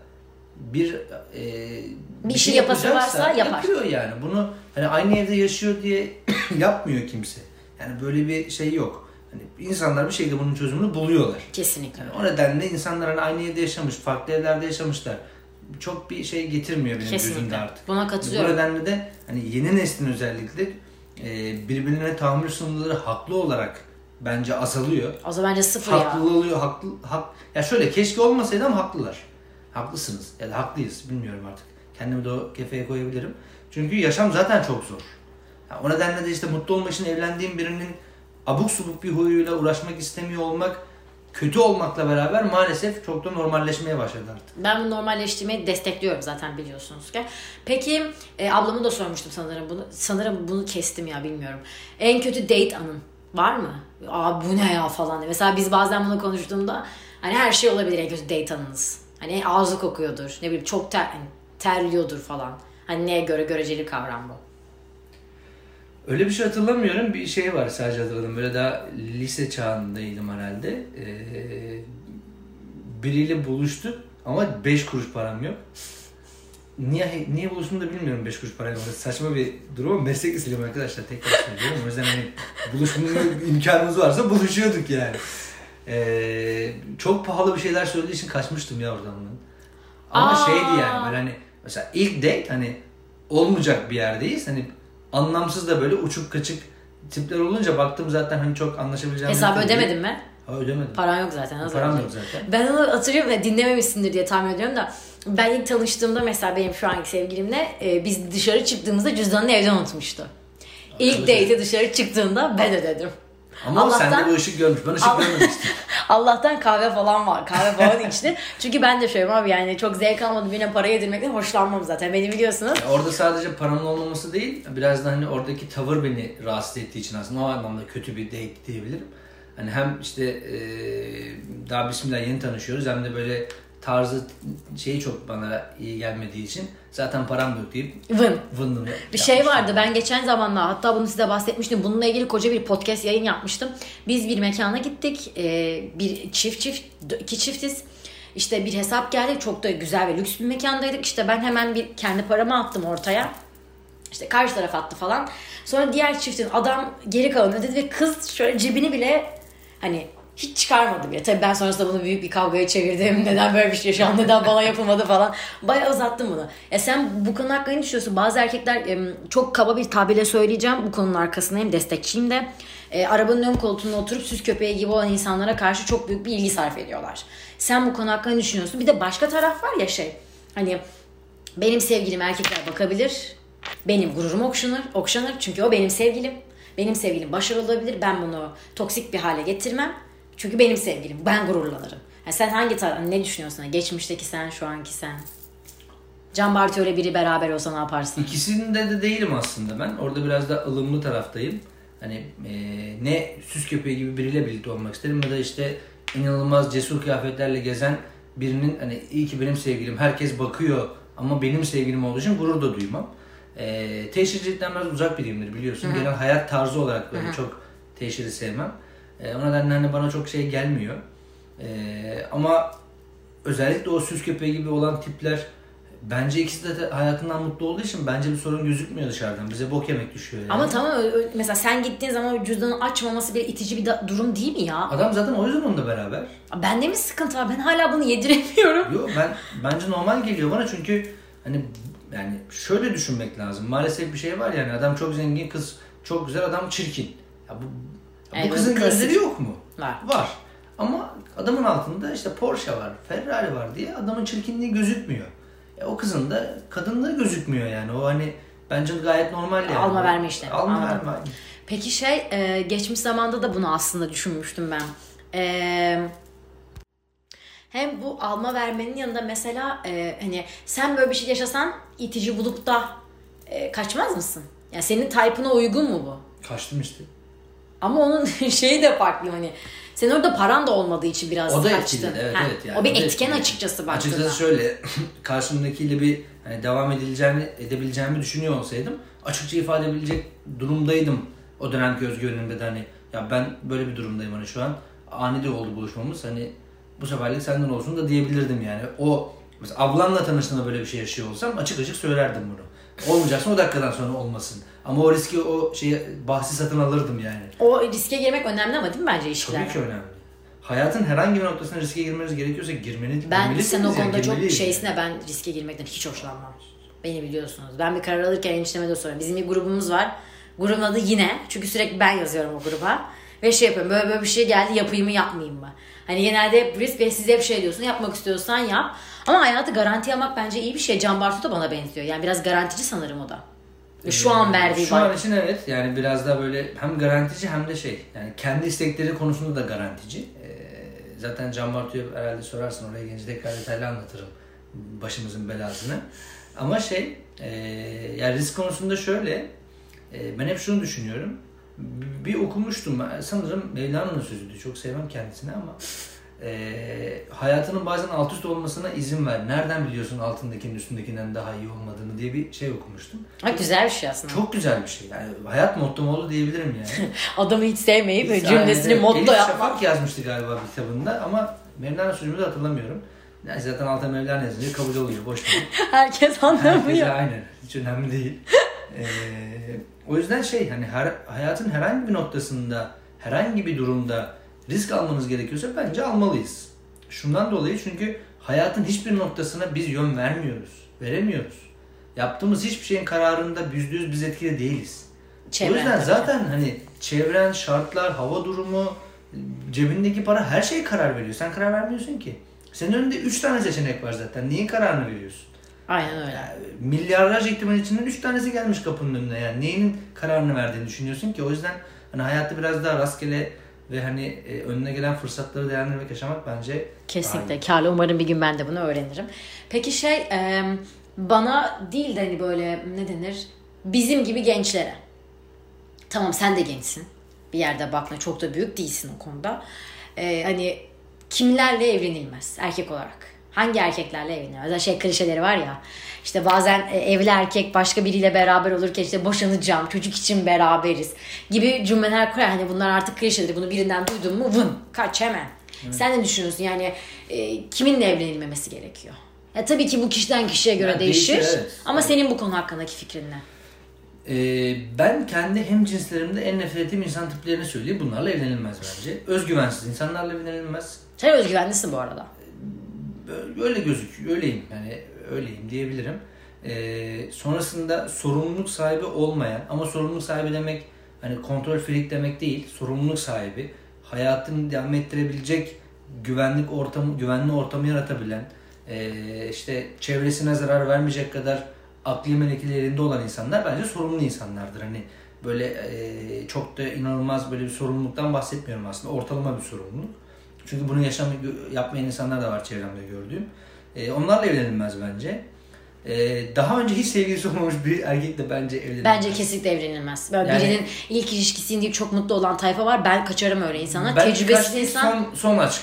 bir eee, Bir şey yapası yapacaksa varsa yapar. Yapıyor yani. Bunu hani aynı evde yaşıyor diye yapmıyor kimse. Yani böyle bir şey yok. Hani insanlar bir şekilde bunun çözümünü buluyorlar. Kesinlikle. Yani o nedenle insanlar hani aynı evde yaşamış, farklı evlerde yaşamışlar. Çok bir şey getirmiyor benim gözümde Kesinlikle. artık. Buna Bu katılıyorum. nedenle de hani yeni neslin özellikle e, birbirine tahammül sınırları haklı olarak bence azalıyor. O zaman bence sıfır ya. Haklı oluyor, haklı hak. Ya şöyle keşke olmasaydı ama haklılar. Haklısınız ya da haklıyız bilmiyorum artık. Kendimi de o kefeye koyabilirim. Çünkü yaşam zaten çok zor. Ya o nedenle de işte mutlu olmak için evlendiğim birinin abuk subuk bir huyuyla uğraşmak istemiyor olmak kötü olmakla beraber maalesef çok da normalleşmeye başladı artık. Ben bu normalleştirmeyi destekliyorum zaten biliyorsunuz ki. Peki e, ablamı da sormuştum sanırım bunu. Sanırım bunu kestim ya bilmiyorum. En kötü date anın var mı? Aa bu ne ya falan. Mesela biz bazen bunu konuştuğumda hani her şey olabilir en kötü date anınız. Hani ağzı kokuyordur. Ne bileyim çok ter, hani terliyordur falan. Hani neye göre göreceli kavram bu. Öyle bir şey hatırlamıyorum. Bir şey var sadece hatırladım. Böyle daha lise çağındaydım herhalde. Ee, biriyle buluştuk ama 5 kuruş param yok. Niye niye buluştuğumu da bilmiyorum 5 kuruş parayla. Saçma bir durum ama meslek liseyim arkadaşlar. Tekrar söylüyorum. O yüzden hani buluşma imkanımız varsa buluşuyorduk yani. Ee, çok pahalı bir şeyler söylediği için kaçmıştım ya oradan. ben. Ama Aa. şeydi yani böyle hani mesela ilk date hani olmayacak bir yerdeyiz. Hani anlamsız da böyle uçuk kaçık tipler olunca baktım zaten hani çok anlaşabileceğim. Hesabı değil. ödemedin mi? Ha ödemedim. Paran yok zaten. az Param önce. yok zaten. Ben onu hatırlıyorum ve dinlememişsindir diye tahmin ediyorum da ben ilk tanıştığımda mesela benim şu anki sevgilimle e, biz dışarı çıktığımızda cüzdanını evde unutmuştu. İlk date'e dışarı çıktığında ben ödedim. Ama Allah'tan- sende bu ışık görmüş. Ben ışık görmemiştim. Allah'tan kahve falan var. Kahve falan içti. Çünkü ben de şöyle abi yani çok zevk almadım birine para yedirmekten hoşlanmam zaten. Beni biliyorsunuz. Ya Orada sadece paranın olmaması değil, biraz da hani oradaki tavır beni rahatsız ettiği için aslında o anlamda kötü bir date diyebilirim. Hani hem işte daha bismillah yeni tanışıyoruz hem de böyle tarzı şeyi çok bana iyi gelmediği için zaten param yok deyip Vın. vındım. Bir şey vardı ben geçen zamanla hatta bunu size bahsetmiştim. Bununla ilgili koca bir podcast yayın yapmıştım. Biz bir mekana gittik. Ee, bir çift çift iki çiftiz. İşte bir hesap geldi. Çok da güzel ve lüks bir mekandaydık. İşte ben hemen bir kendi paramı attım ortaya. İşte karşı taraf attı falan. Sonra diğer çiftin adam geri kalanı ödedi ve kız şöyle cebini bile hani hiç çıkarmadı bile. Tabii ben sonrasında bunu büyük bir kavgaya çevirdim. Neden böyle bir şey yaşandı, neden bana yapılmadı falan. Bayağı uzattım bunu. Ya sen bu konu hakkında ne düşünüyorsun? Bazı erkekler çok kaba bir tabirle söyleyeceğim. Bu konunun arkasındayım, destekçiyim de. E, arabanın ön koltuğuna oturup süs köpeği gibi olan insanlara karşı çok büyük bir ilgi sarf ediyorlar. Sen bu konu hakkında ne düşünüyorsun? Bir de başka taraf var ya şey. Hani benim sevgilim erkekler bakabilir. Benim gururum okşanır, okşanır. Çünkü o benim sevgilim. Benim sevgilim başarılı olabilir. Ben bunu toksik bir hale getirmem. Çünkü benim sevgilim. Ben gururlanırım. Ya sen hangi taraf, ne düşünüyorsun? Geçmişteki sen, şu anki sen. Can Bartu öyle biri beraber olsa ne yaparsın? İkisinde de değilim aslında ben. Orada biraz da ılımlı taraftayım. Hani e, ne süs köpeği gibi biriyle birlikte olmak isterim ya da işte inanılmaz cesur kıyafetlerle gezen birinin hani iyi ki benim sevgilim herkes bakıyor ama benim sevgilim olduğu için gurur da duymam. E, teşhircilikten biraz uzak biriyimdir biliyorsun. Genel hayat tarzı olarak böyle çok teşhiri sevmem. E, o nedenle hani bana çok şey gelmiyor. E, ama özellikle o süs köpeği gibi olan tipler bence ikisi de hayatından mutlu olduğu için bence bir sorun gözükmüyor dışarıdan. Bize bok yemek düşüyor yani. Ama tamam mesela sen gittiğin zaman cüzdanı açmaması bir itici bir da- durum değil mi ya? Adam zaten o yüzden onunla beraber. Bende mi sıkıntı var? Ben hala bunu yediremiyorum. Yok ben bence normal geliyor bana çünkü hani yani şöyle düşünmek lazım. Maalesef bir şey var yani adam çok zengin kız çok güzel adam çirkin. Ya bu, ya bu Evet, kızın klasik. gözleri yok mu? Var. Var. Ama adamın altında işte Porsche var, Ferrari var diye adamın çirkinliği gözükmüyor. Ya o kızın da kadınlığı gözükmüyor yani. O hani bence gayet normal yani. Alma verme işte. Alma Anladım. verme. Peki şey e, geçmiş zamanda da bunu aslında düşünmüştüm ben. E, hem bu alma vermenin yanında mesela e, hani sen böyle bir şey yaşasan itici bulup da e, kaçmaz mısın? Yani senin type'ına uygun mu bu? Kaçtım işte. Ama onun şeyi de farklı hani. Senin orada paran da olmadığı için biraz O da kaçtın. etkili. Evet, Ha, evet. Yani o bir o etken etkili. açıkçası baktığında. Açıkçası şöyle karşımdakiyle bir hani devam edileceğini edebileceğimi düşünüyor olsaydım açıkça ifade edebilecek durumdaydım o dönemki özgüvenimde de hani ya ben böyle bir durumdayım hani şu an ani de oldu buluşmamız hani bu seferlik senden olsun da diyebilirdim yani. O mesela ablanla tanıştığında böyle bir şey yaşıyor olsam açık açık söylerdim bunu. Olmayacaksa o dakikadan sonra olmasın. Ama o riski o şeyi bahsi satın alırdım yani. O riske girmek önemli ama değil mi bence ilişkilerde? Tabii ki önemli. Hayatın herhangi bir noktasına riske girmeniz gerekiyorsa girmeniz Ben sen o yani, konuda çok şeysine ben riske girmekten hiç hoşlanmam. Beni biliyorsunuz. Ben bir karar alırken enişteme de soruyorum. Bizim bir grubumuz var. Grubun adı yine. Çünkü sürekli ben yazıyorum o gruba. Ve şey yapıyorum. Böyle böyle bir şey geldi yapayım mı yapmayayım mı? Hani genelde hep risk ve siz hep şey diyorsun. Yapmak istiyorsan yap. Ama hayatı garanti almak bence iyi bir şey. Can Bartu da bana benziyor. Yani biraz garantici sanırım o da. Şu an verdiği Şu an için evet yani biraz daha böyle hem garantici hem de şey yani kendi istekleri konusunda da garantici. Ee, zaten Can Bartu'ya herhalde sorarsın oraya gelince tekrar detaylı anlatırım başımızın belasını. Ama şey e, yani risk konusunda şöyle e, ben hep şunu düşünüyorum. Bir okumuştum sanırım Mevlana'nın sözüydü çok sevmem kendisini ama e, hayatının bazen alt üst olmasına izin ver. Nereden biliyorsun altındakinin üstündekinden daha iyi olmadığını diye bir şey okumuştum. Ha, güzel bir şey aslında. Çok güzel bir şey. Yani hayat mottom oldu diyebilirim yani. Adamı hiç sevmeyip Yani cümlesini evet, motto yapmak. Şafak yazmıştı galiba bir kitabında ama Mevlana sözümü de hatırlamıyorum. Yani zaten alta Mevlana yazınca kabul oluyor. Boş ver. Herkes anlamıyor. aynen. Hiç önemli değil. Ee, o yüzden şey hani her, hayatın herhangi bir noktasında herhangi bir durumda risk almanız gerekiyorsa bence almalıyız. Şundan dolayı çünkü hayatın hiçbir noktasına biz yön vermiyoruz. Veremiyoruz. Yaptığımız hiçbir şeyin kararında yüzde yüz biz etkili değiliz. Çevren o yüzden zaten hani çevren, şartlar, hava durumu, cebindeki para her şey karar veriyor. Sen karar vermiyorsun ki. Senin önünde 3 tane seçenek var zaten. Neyin kararını veriyorsun? Aynen öyle. Yani milyarlarca ihtimal içinden 3 tanesi gelmiş kapının önüne. Yani neyin kararını verdiğini düşünüyorsun ki. O yüzden hani hayatta biraz daha rastgele ve hani e, önüne gelen fırsatları değerlendirmek yaşamak bence Kesinlikle karlı. Umarım bir gün ben de bunu öğrenirim. Peki şey e, bana değil de hani böyle ne denir bizim gibi gençlere. Tamam sen de gençsin. Bir yerde bakma çok da büyük değilsin o konuda. E, hani kimlerle evlenilmez erkek olarak? Hangi erkeklerle evlenilmez? Mesela şey klişeleri var ya. İşte bazen e, evli erkek başka biriyle beraber olurken işte boşanacağım, çocuk için beraberiz gibi cümleler kurar. Hani bunlar artık klişedir. Bunu birinden duydun mu vın kaç hemen. Sen ne düşünüyorsun? Yani e, kiminle evlenilmemesi gerekiyor? Ya tabii ki bu kişiden kişiye göre Ya değişir. değişir, evet. Ama senin bu konu hakkındaki fikrin ne? Ee, ben kendi hem cinslerimde en nefret ettiğim insan tiplerini söyleyeyim. Bunlarla evlenilmez bence. Özgüvensiz insanlarla evlenilmez. Sen özgüvenlisin bu arada. Öyle gözüküyor. Öyleyim. Yani öyleyim diyebilirim. Ee, sonrasında sorumluluk sahibi olmayan ama sorumluluk sahibi demek hani kontrol freak demek değil. Sorumluluk sahibi. Hayatını devam ettirebilecek güvenlik ortamı, güvenli ortamı yaratabilen ee, işte çevresine zarar vermeyecek kadar akli melekeli elinde olan insanlar bence sorumlu insanlardır. Hani böyle ee, çok da inanılmaz böyle bir sorumluluktan bahsetmiyorum aslında. Ortalama bir sorumluluk. Çünkü bunu yaşam, yapmayan insanlar da var çevremde gördüğüm. E, onlarla evlenilmez bence. E, daha önce hiç sevgilisi olmamış bir erkekle bence evlenilmez. Bence kesinlikle evlenilmez. Böyle Yani- birinin ilk ilişkisiyim deyip çok mutlu olan tayfa var. Ben kaçarım öyle insana. Tecrübesiz insan. Son, son aşk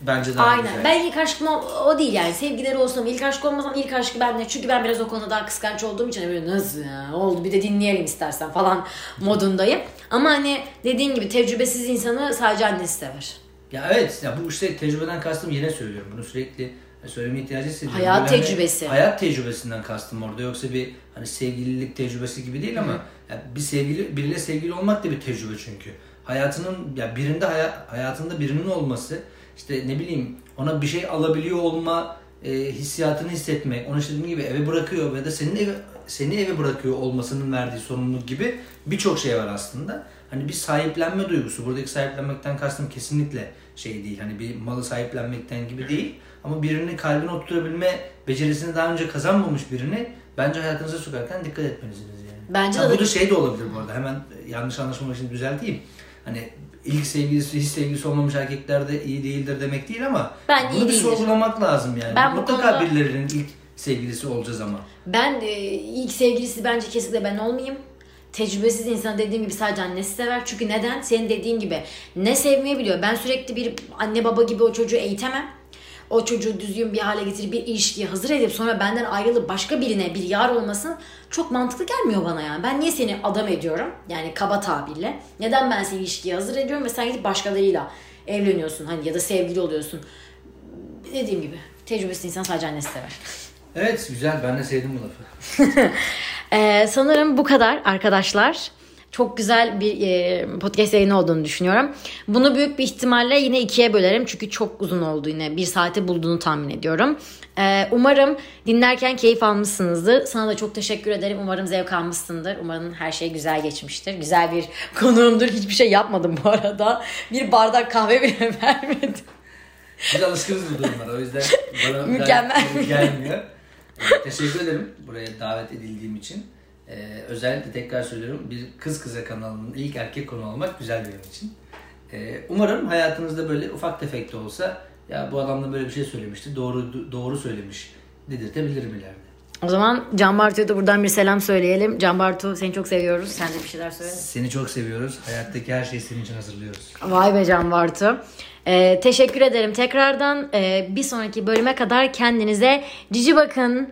bence daha Aynen. güzel. Ben ilk aşkım o, o değil yani. Sevgileri olsun ama ilk aşk olmasam ilk aşkı bende. Çünkü ben biraz o konuda daha kıskanç olduğum için böyle nasıl ya oldu bir de dinleyelim istersen falan modundayım. Ama hani dediğin gibi tecrübesiz insanı sadece annesi sever. Ya evet ya bu işte tecrübeden kastım yine söylüyorum. Bunu sürekli söyleme ihtiyacı hissediyorum. Hayat Böyle hani tecrübesi. hayat tecrübesinden kastım orada. Yoksa bir hani sevgililik tecrübesi gibi değil ama ya bir sevgili biriyle sevgili olmak da bir tecrübe çünkü. Hayatının ya birinde haya- hayatında birinin olması işte ne bileyim ona bir şey alabiliyor olma e, hissiyatını hissetmek. Onu işte dediğim gibi eve bırakıyor ya da senin eve seni eve bırakıyor olmasının verdiği sorumluluk gibi birçok şey var aslında. Hani bir sahiplenme duygusu. Buradaki sahiplenmekten kastım kesinlikle şey değil. Hani bir malı sahiplenmekten gibi değil. Ama birini kalbine oturtabilme becerisini daha önce kazanmamış birini bence hayatınıza sokarken dikkat etmelisiniz yani. Bence Ha, de bu da şey de olabilir bu arada. Hemen yanlış anlaşılmak için düzelteyim. Hani ilk sevgilisi, hiç sevgilisi olmamış erkekler de iyi değildir demek değil ama Ben bunu iyi bir değildir. sorgulamak lazım yani. Ben Mutlaka konuda- birilerinin ilk sevgilisi olacağız ama. Ben e, ilk sevgilisi bence kesinlikle ben olmayayım. Tecrübesiz insan dediğim gibi sadece annesi sever. Çünkü neden? Senin dediğin gibi ne sevmeyi biliyor. Ben sürekli bir anne baba gibi o çocuğu eğitemem. O çocuğu düzgün bir hale getirip bir ilişkiye hazır edip sonra benden ayrılıp başka birine bir yar olması çok mantıklı gelmiyor bana yani. Ben niye seni adam ediyorum? Yani kaba tabirle. Neden ben seni ilişkiye hazır ediyorum ve sen gidip başkalarıyla evleniyorsun hani ya da sevgili oluyorsun. Dediğim gibi tecrübesiz insan sadece annesi sever. Evet güzel ben de sevdim bu lafı. Ee, sanırım bu kadar arkadaşlar. Çok güzel bir e, podcast yayını olduğunu düşünüyorum. Bunu büyük bir ihtimalle yine ikiye bölerim. Çünkü çok uzun oldu yine. Bir saate bulduğunu tahmin ediyorum. Ee, umarım dinlerken keyif almışsınızdır. Sana da çok teşekkür ederim. Umarım zevk almışsındır. Umarım her şey güzel geçmiştir. Güzel bir konuğumdur. Hiçbir şey yapmadım bu arada. Bir bardak kahve bile vermedim. Biz alışkınız bu durumlara o yüzden bana Mükemmel. gelmiyor. Teşekkür ederim buraya davet edildiğim için. Ee, özellikle tekrar söylüyorum bir kız kıza kanalının ilk erkek konu olmak güzel benim için. Ee, umarım hayatınızda böyle ufak tefek de olsa ya bu adam da böyle bir şey söylemişti doğru doğru söylemiş dedirtebilirim ileride. O zaman Can Bartu'ya da buradan bir selam söyleyelim. Can Bartu seni çok seviyoruz. Sen de bir şeyler söyle. Seni çok seviyoruz. Hayattaki her şeyi senin için hazırlıyoruz. Vay be Can Bartu. Ee, teşekkür ederim tekrardan. Ee, bir sonraki bölüme kadar kendinize cici bakın.